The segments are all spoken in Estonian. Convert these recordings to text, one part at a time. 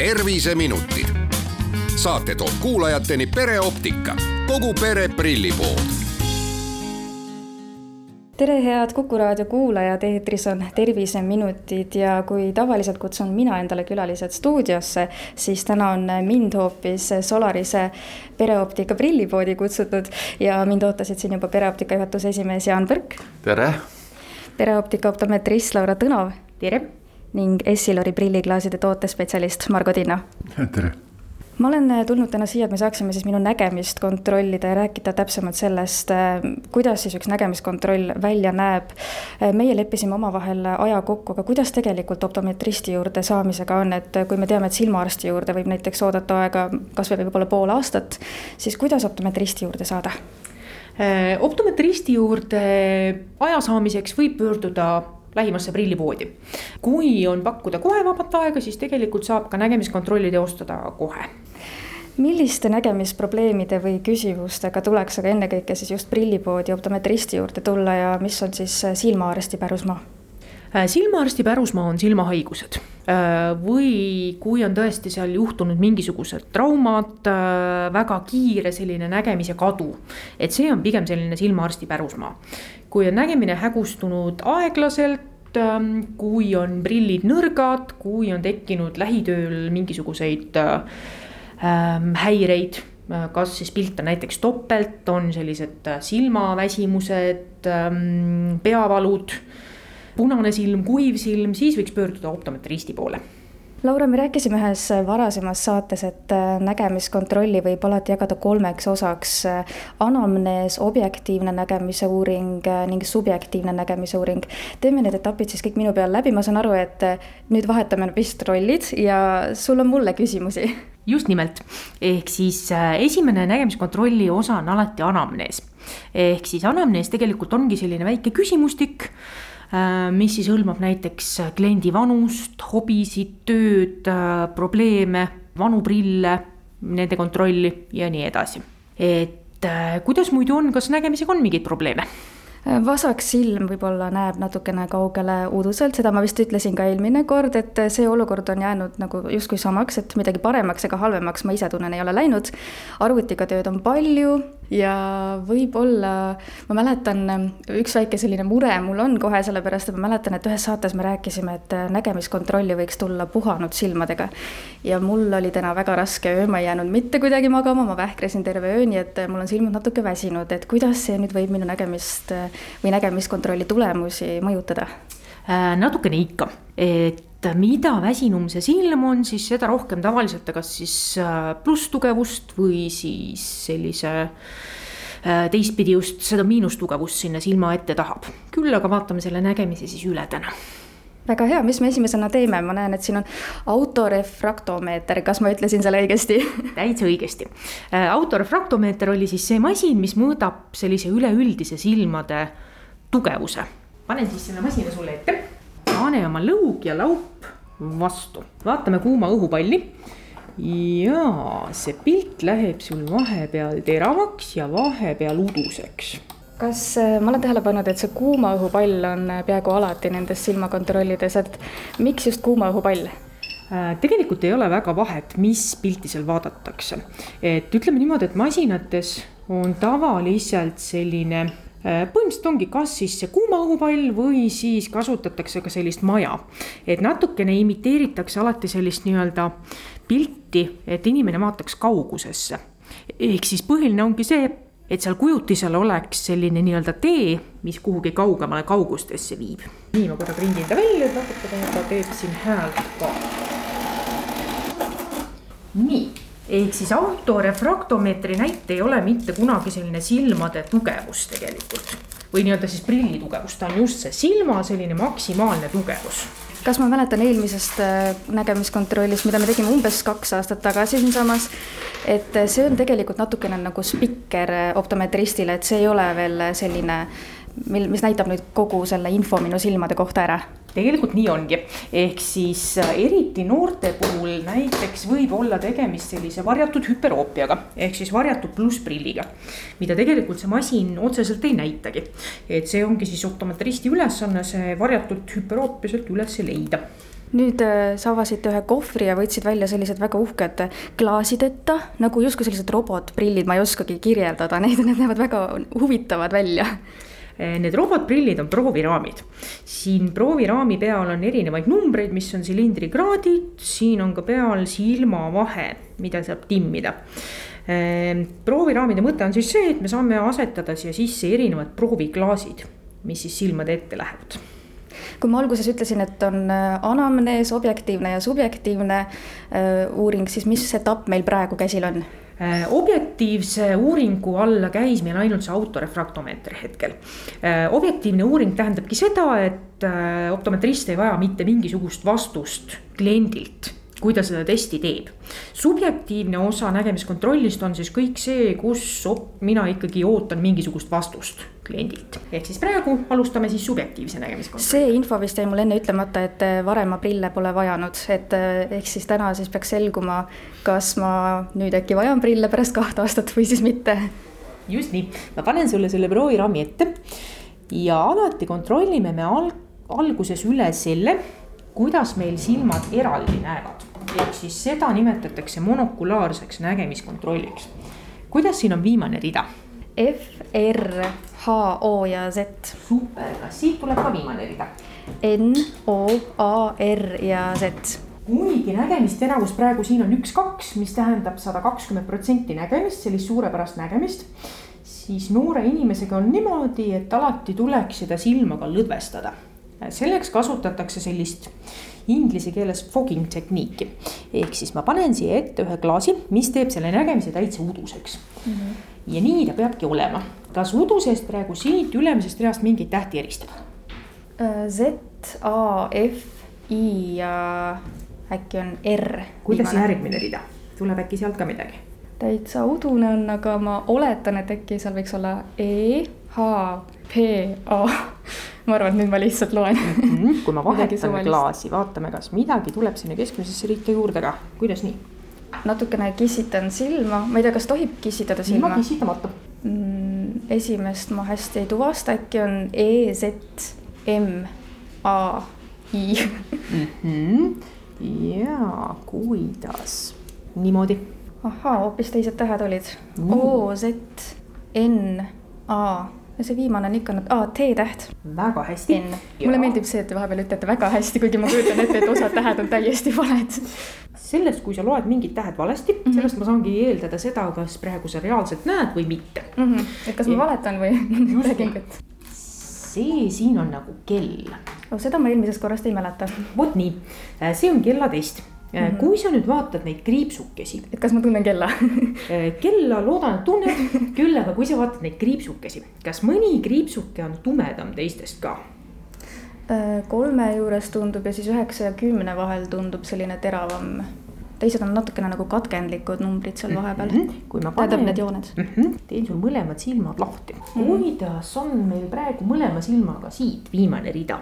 terviseminutid. saate toob kuulajateni pereoptika, kogu pere prillipood tere, head Kuku raadio kuulajad, eetris on Terviseminutid ja kui tavaliselt kutsun mina endale külalised stuudiosse, siis täna on mind hoopis Solarise pereoptika prillipoodi kutsutud ja mind ootasid siin juba pereoptika juhatuse esimees Jaan Põrk. tere. pereoptika optometrist Laura Tõnov. tere ning Essilori prilliklaaside tootespetsialist Margo Tinna. tere ma olen tulnud täna siia, et me saaksime siis minu nägemist kontrollida ja rääkida täpsemalt sellest, kuidas siis üks nägemiskontroll välja näeb. meie leppisime omavahel aja kokku, aga kuidas tegelikult optometristi juurde saamisega on, et kui me teame, et silmaarsti juurde võib näiteks oodata aega kasvõi võib-olla pool aastat, siis kuidas optometristi juurde saada? optometristi juurde aja saamiseks võib pöörduda lähimasse prillipoodi. kui on pakkuda kohe vabat aega, siis tegelikult saab ka nägemiskontrolli teostada kohe milliste nägemisprobleemide või küsimustega tuleks aga ennekõike siis just prillipoodi optometristi juurde tulla ja mis on siis silmaarsti pärusmaa? Äh, silmaarsti pärusmaa on silmahaigused äh, või kui on tõesti seal juhtunud mingisugused traumad, äh, väga kiire selline nägemise kadu. et see on pigem selline silmaarsti pärusmaa. kui on nägemine hägustunud aeglaselt, ähm, kui on prillid nõrgad, kui on tekkinud lähitööl mingisuguseid ähm, häireid kas siis pilt on näiteks topelt, on sellised silmaväsimused, ähm, peavalud punane silm, kuiv silm, siis võiks pöörduda optometristi poole Laura, me rääkisime ühes varasemas saates, et äh, nägemiskontrolli võib alati jagada kolmeks osaks. Äh, anamnees, objektiivne nägemise uuring äh, ning subjektiivne nägemise uuring. teeme need etapid siis kõik minu peal läbi, ma saan aru, et nüüd vahetame vist rollid ja sul on mulle küsimusi. just nimelt, ehk siis esimene nägemiskontrolli osa on alati anamnees. ehk siis anamnees tegelikult ongi selline väike küsimustik Äh, mis siis hõlmab näiteks kliendi vanust, hobisid, tööd, äh, probleeme, vanu prille, nende kontrolli ja nii edasi. et äh, kuidas muidu on, kas nägemisega on mingeid probleeme? vasak silm võib-olla näeb natukene kaugele uduselt, seda ma vist ütlesin ka eelmine kord, et see olukord on jäänud nagu justkui samaks, et midagi paremaks ega halvemaks ma ise tunnen, ei ole läinud. arvutiga tööd on palju ja võib-olla ma mäletan, üks väike selline mure mul on kohe, sellepärast et ma mäletan, et ühes saates me rääkisime, et nägemiskontrolli võiks tulla puhanud silmadega. ja mul oli täna väga raske öö, ma ei jäänud mitte kuidagi magama, ma vähklesin terve öö, nii et mul on silmad natuke väsinud, et kuidas see nüüd võib minu nägemist või nägemiskontrolli tulemusi mõjutada? Äh, natukene ikka, et mida väsinum see silm on, siis seda rohkem tavaliselt ta kas siis äh, plusstugevust või siis sellise äh, teistpidi just seda miinustugevust sinna silma ette tahab. küll aga vaatame selle nägemise siis üle täna väga hea, mis me esimesena teeme, ma näen, et siin on autorefraktomeeter, kas ma ütlesin selle õigesti täitsa õigesti. autorefraktomeeter oli siis see masin, mis mõõdab sellise üleüldise silmade tugevuse. Panen siis selle masina sulle ette pane oma lõug ja laup vastu, vaatame kuuma õhupalli. ja see pilt läheb sul vahepeal teravaks ja vahepeal uduseks kas äh, ma olen tähele pannud, et see kuuma õhu pall on äh, peaaegu alati nendes silmakontrollides, et miks just kuuma õhu pall? Äh, tegelikult ei ole väga vahet, mis pilti seal vaadatakse. et ütleme niimoodi, et masinates on tavaliselt selline põhimõtteliselt ongi kas siis see kuuma õhupall või siis kasutatakse ka sellist maja. et natukene imiteeritakse alati sellist nii-öelda pilti, et inimene vaataks kaugusesse. ehk siis põhiline ongi see, et seal kujutisel oleks selline nii-öelda tee, mis kuhugi kaugemale kaugustesse viib. nii, ma korra prindin ta välja, et natukene ta teeb siin häält ka. nii ehk siis autorefraktomeetri näite ei ole mitte kunagi selline silmade tugevus tegelikult. või nii-öelda siis prilli tugevus, ta on just see silma selline maksimaalne tugevus. Kas ma mäletan eelmisest äh, nägemiskontrollist, mida me tegime umbes kaks aastat tagasi siinsamas, et äh, see on tegelikult natukene nagu spikker äh, optometristile, et see ei ole veel selline, mil, mis näitab nüüd kogu selle info minu silmade kohta ära tegelikult nii ongi, ehk siis äh, eriti noorte puhul näiteks võib olla tegemist sellise varjatud hüperoopiaga ehk siis varjatud plussprilliga. mida tegelikult see masin otseselt ei näitagi. et see ongi siis optometristi ülesanne see varjatud hüperoopia sealt üles leida nüüd äh, sa avasid ühe kohvri ja võtsid välja sellised väga uhked klaasideta, nagu justkui sellised robotprillid, ma ei oskagi kirjeldada neid, need näevad väga huvitavad välja äh, Need robotprillid on prooviraamid. siin prooviraami peal on erinevaid numbreid, mis on silindri kraadid, siin on ka peal silmavahe, mida saab timmida. Äh, prooviraamide mõte on siis see, et me saame asetada siia sisse erinevad prooviklaasid, mis siis silmade ette lähevad kui ma alguses ütlesin, et on äh, anamnees, objektiivne ja subjektiivne uuring, siis mis etapp meil praegu käsil on? Äh, objektiivse uuringu alla käis meil ainult see autorefraktomeeter hetkel. objektiivne uuring tähendabki seda, et optometrist ei vaja mitte mingisugust vastust kliendilt kui ta seda testi teeb. subjektiivne osa nägemiskontrollist on siis kõik see, kus mina ikkagi ootan mingisugust vastust kliendilt. ehk siis praegu alustame siis subjektiivse nägemiskontrolli. see info vist jäi mul enne ütlemata, et äh, varem ma prille pole vajanud, et äh, ehk siis täna siis peaks selguma, kas ma nüüd äkki vajan prille pärast kahte aastat või siis mitte. just nii, ma panen sulle selle prooviraami ette ja alati kontrollime me al alguses üle selle, kuidas meil silmad eraldi näevad ehk siis seda nimetatakse monokulaarseks nägemiskontrolliks. kuidas siin on viimane rida? F, R, H, O ja Z. super, kas siit tuleb ka viimane rida? N, O, A, R ja Z kuigi nägemisteravus praegu siin on üks-kaks, mis tähendab sada kakskümmend protsenti nägemist, sellist suurepärast nägemist. siis noore inimesega on niimoodi, et alati tuleks seda silma ka lõdvestada. selleks kasutatakse sellist inglise keeles fogging tehniiki. ehk siis ma panen siia ette ühe klaasi, mis teeb selle nägemise täitsa uduseks mm. -hmm. Ja nii ta peabki olema. kas udusest praegu siit ülemisest reast mingeid tähti eristab? Äh, Z, A, F, I ja äkki on R. kuidas järgmine rida, tuleb äkki sealt ka midagi? täitsa udune on, aga ma oletan, et äkki seal võiks olla E, H, P, A ma arvan, et nüüd ma lihtsalt loen. -hmm. kui ma vahetan klaasi, vaatame, kas midagi tuleb sinna keskmisesse ritta juurde ka, kuidas nii? Natukene kissitan silma, ma ei tea, kas tohib kissitada silma? ilma kissitamata mm,. esimest ma hästi ei tuvasta, äkki on E, Z, M, A, I mm. -hmm. ja kuidas, niimoodi. ahhaa, hoopis teised tähed olid mm.. O, Z, N, A ja see viimane on ikka, aa, T-täht. väga hästi. mulle meeldib see, et te vahepeal ütlete väga hästi, kuigi ma kujutan ette, et osad tähed on täiesti valed. Sellest, kui sa loed mingid tähed valesti mm, -hmm. sellest ma saangi eeldada seda, kas praegu sa reaalselt näed või mitte mm. -hmm. et kas ma valetan või kütt? see siin on nagu kell oh,. seda ma eelmisest korrast ei mäleta. vot nii, see on kellatest Mm -hmm. kui sa nüüd vaatad neid kriipsukesi. et kas ma tunnen kella äh, kella loodan, et tunned küll, aga kui sa vaatad neid kriipsukesi, kas mõni kriipsuke on tumedam teistest ka? Äh, kolme juures tundub ja siis üheksa ja kümne vahel tundub selline teravam. teised on natukene nagu katkendlikud numbrid seal vahepeal mm. -hmm. kui ma panen. tähendab need jooned mm. -hmm. teen sul mõlemad silmad lahti mm. -hmm. kuidas on meil praegu mõlema silmaga siit viimane rida?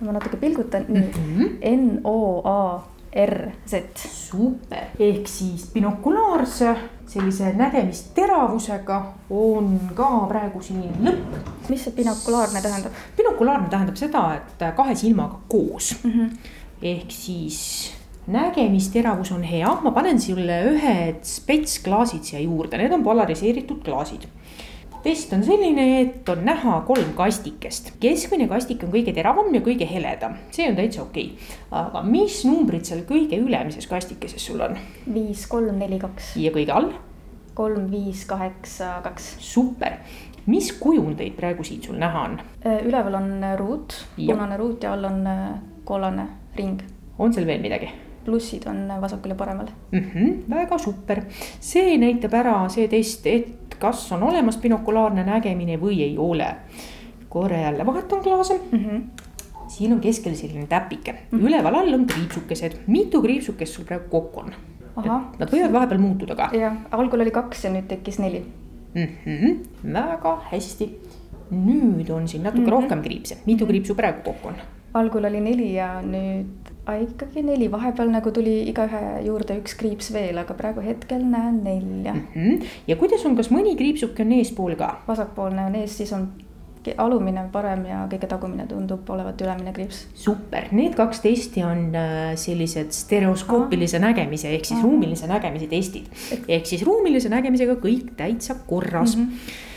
ma natuke pilgutan nüüd mm -hmm. N O A RZ. super, ehk siis binokulaarse sellise nägemisteravusega on ka praegu siin lõpp. mis see binokulaarne tähendab? binokulaarne tähendab seda, et kahe silmaga koos mm. -hmm. ehk siis nägemisteravus on hea, ma panen sulle ühed spetsklaasid siia juurde, need on polariseeritud klaasid test on selline, et on näha kolm kastikest. keskmine kastik on kõige teravam ja kõige heledam, see on täitsa okei okay.. aga mis numbrid seal kõige ülemises kastikeses sul on? viis, kolm, neli, kaks. ja kõige all? kolm, viis, kaheksa, kaks. super, mis kujundeid praegu siit sul näha on? Üleval on ruut, punane ruut ja all on kollane ring. on seal veel midagi? Plussid on vasakul ja paremal mm. -hmm, väga super, see näitab ära see test, et kas on olemas binokulaarne nägemine või ei ole. korra jälle vahetan klaase mm. -hmm siin on keskel selline täpike mm, -hmm. üleval all on kriipsukesed, mitu kriipsukest sul praegu kokku on? Nad võivad vahepeal muutuda ka. jah, algul oli kaks ja nüüd tekkis neli mm. -hmm. väga hästi, nüüd on siin natuke mm -hmm. rohkem kriipse, mitu mhm. kriipsu praegu kokku on? algul oli neli ja nüüd ikkagi neli, vahepeal nagu tuli igaühe juurde üks kriips veel, aga praegu hetkel näen nelja mm. -hmm. ja kuidas on, kas mõni kriipsuke on eespool ka? vasakpoolne on ees, siis on alumine parem ja kõige tagumine tundub olevat ülemine kriips. super, need kaks testi on äh, sellised stereoskoopilise Aha. nägemise ehk siis Aha. ruumilise nägemise testid. ehk siis ruumilise nägemisega kõik täitsa korras mm. -hmm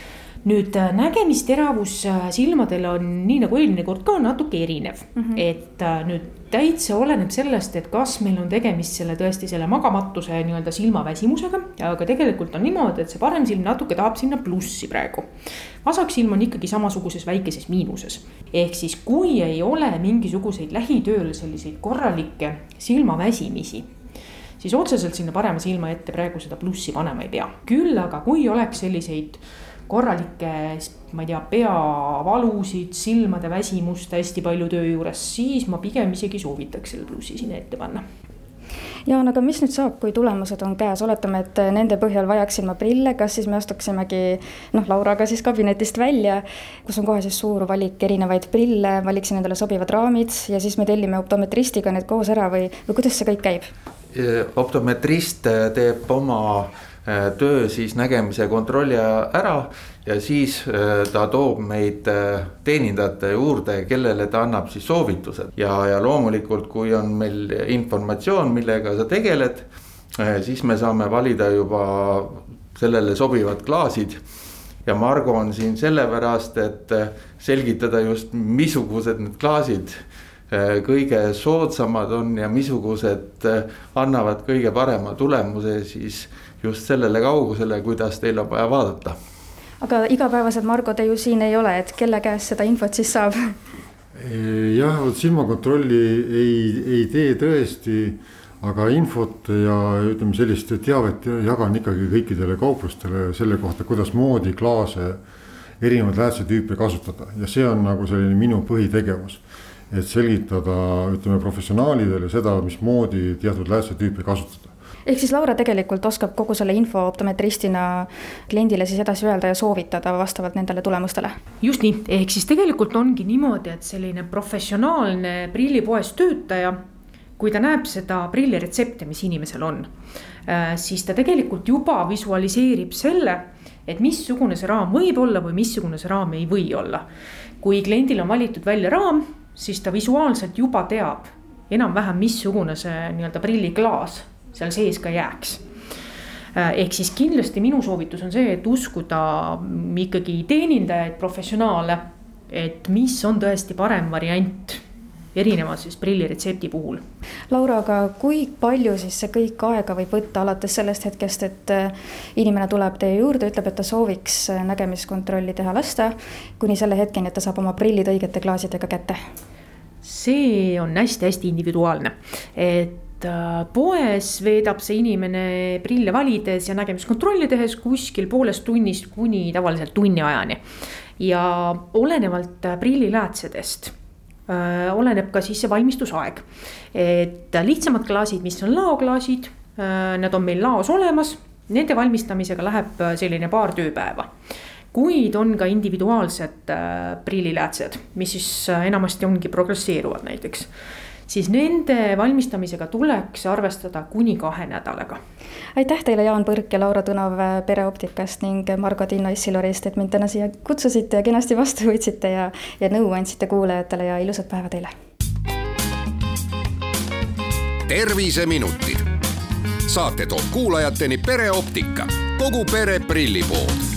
nüüd äh, nägemisteravus äh, silmadel on nii nagu eelmine kord ka natuke erinev mm, -hmm. et äh, nüüd täitsa oleneb sellest, et kas meil on tegemist selle tõesti selle magamatuse nii-öelda silmaväsimusega. aga tegelikult on niimoodi, et see parem silm natuke tahab sinna plussi praegu. vasak silm on ikkagi samasuguses väikeses miinuses. ehk siis, kui ei ole mingisuguseid lähitööl selliseid korralikke silmaväsimisi siis otseselt sinna parema silma ette praegu seda plussi panema ei pea. küll aga kui oleks selliseid korralikke, ma ei tea, peavalusid, silmade väsimust hästi palju töö juures, siis ma pigem isegi soovitaks selle plussi sinna ette panna Jaan, aga mis nüüd saab, kui tulemused on käes, oletame, et nende põhjal vajaksin ma prille, kas siis me astuksimegi noh, Lauraga siis kabinetist välja, kus on kohe siis suur valik erinevaid prille, valiksin endale sobivad raamid ja siis me tellime optometristiga need koos ära või, või kuidas see kõik käib? optometrist teeb oma Äh, töö siis nägemise kontrolli ära ja siis äh, ta toob meid äh, teenindajate juurde, kellele ta annab siis soovitused. Ja, ja loomulikult, kui on meil informatsioon, millega sa tegeled, siis me saame valida juba sellele sobivad klaasid. Ja Margo on siin sellepärast, et selgitada just, missugused need klaasid kõige soodsamad on ja missugused annavad kõige parema tulemuse siis just sellele kaugusele, kuidas teil on vaja vaadata. aga igapäevaselt, Margo, te ju siin ei ole, et kelle käest seda infot siis saab? jah, vot silmakontrolli ei, ei tee tõesti, aga infot ja ütleme, sellist teavet jagan ikkagi kõikidele kauplustele selle kohta, kuidasmoodi klaase erinevaid läätsetüüpe kasutada ja see on nagu selline minu põhitegevus et selgitada, ütleme professionaalidele seda, mismoodi teatud läätsetüüpe kasutada ehk siis Laura tegelikult oskab kogu selle info optometristina kliendile siis edasi öelda ja soovitada vastavalt nendele tulemustele. just nii, ehk siis tegelikult ongi niimoodi, et selline professionaalne prillipoes töötaja kui ta näeb seda prilliretsepti, mis inimesel on, äh, siis ta tegelikult juba visualiseerib selle, et missugune see raam võib olla või missugune see raam ei või olla. kui kliendil on valitud välja raam, siis ta visuaalselt juba teab enam-vähem, missugune see nii-öelda prilliklaas seal sees ka jääks äh, ehk siis kindlasti minu soovitus on see, et uskuda ikkagi teenindajaid, professionaale, et mis on tõesti parem variant erineva siis prilliretsepti puhul. Laura, aga kui palju siis see kõik aega võib võtta alates sellest hetkest, et äh, inimene tuleb teie juurde, ütleb, et ta sooviks äh, nägemiskontrolli teha lasta, kuni selle hetkeni, et ta saab oma prillid õigete klaasidega kätte? see on hästi-hästi individuaalne, et et äh, poes veedab see inimene prille valides ja nägemiskontrolli tehes kuskil poolest tunnist kuni tavaliselt tunni ajani. ja olenevalt äh, prilliläätsedest äh, oleneb ka siis see valmistusaeg. et lihtsamad klaasid, mis on laoklaasid, need on meil laos olemas, nende valmistamisega läheb selline paar tööpäeva kuid on ka individuaalsed prilliläätsed, mis siis enamasti ongi progresseeruvad näiteks siis nende valmistamisega tuleks arvestada kuni kahe nädalaga. aitäh teile, Jaan Põrk ja Laura Tõnov Pereoptikast ning Margo Tiina Issilorist, et mind täna siia kutsusite ja kenasti vastu võtsite ja, ja nõu andsite kuulajatele ja ilusat päeva teile. terviseminutid, saate toob kuulajateni Pereoptika, kogu pere prillipood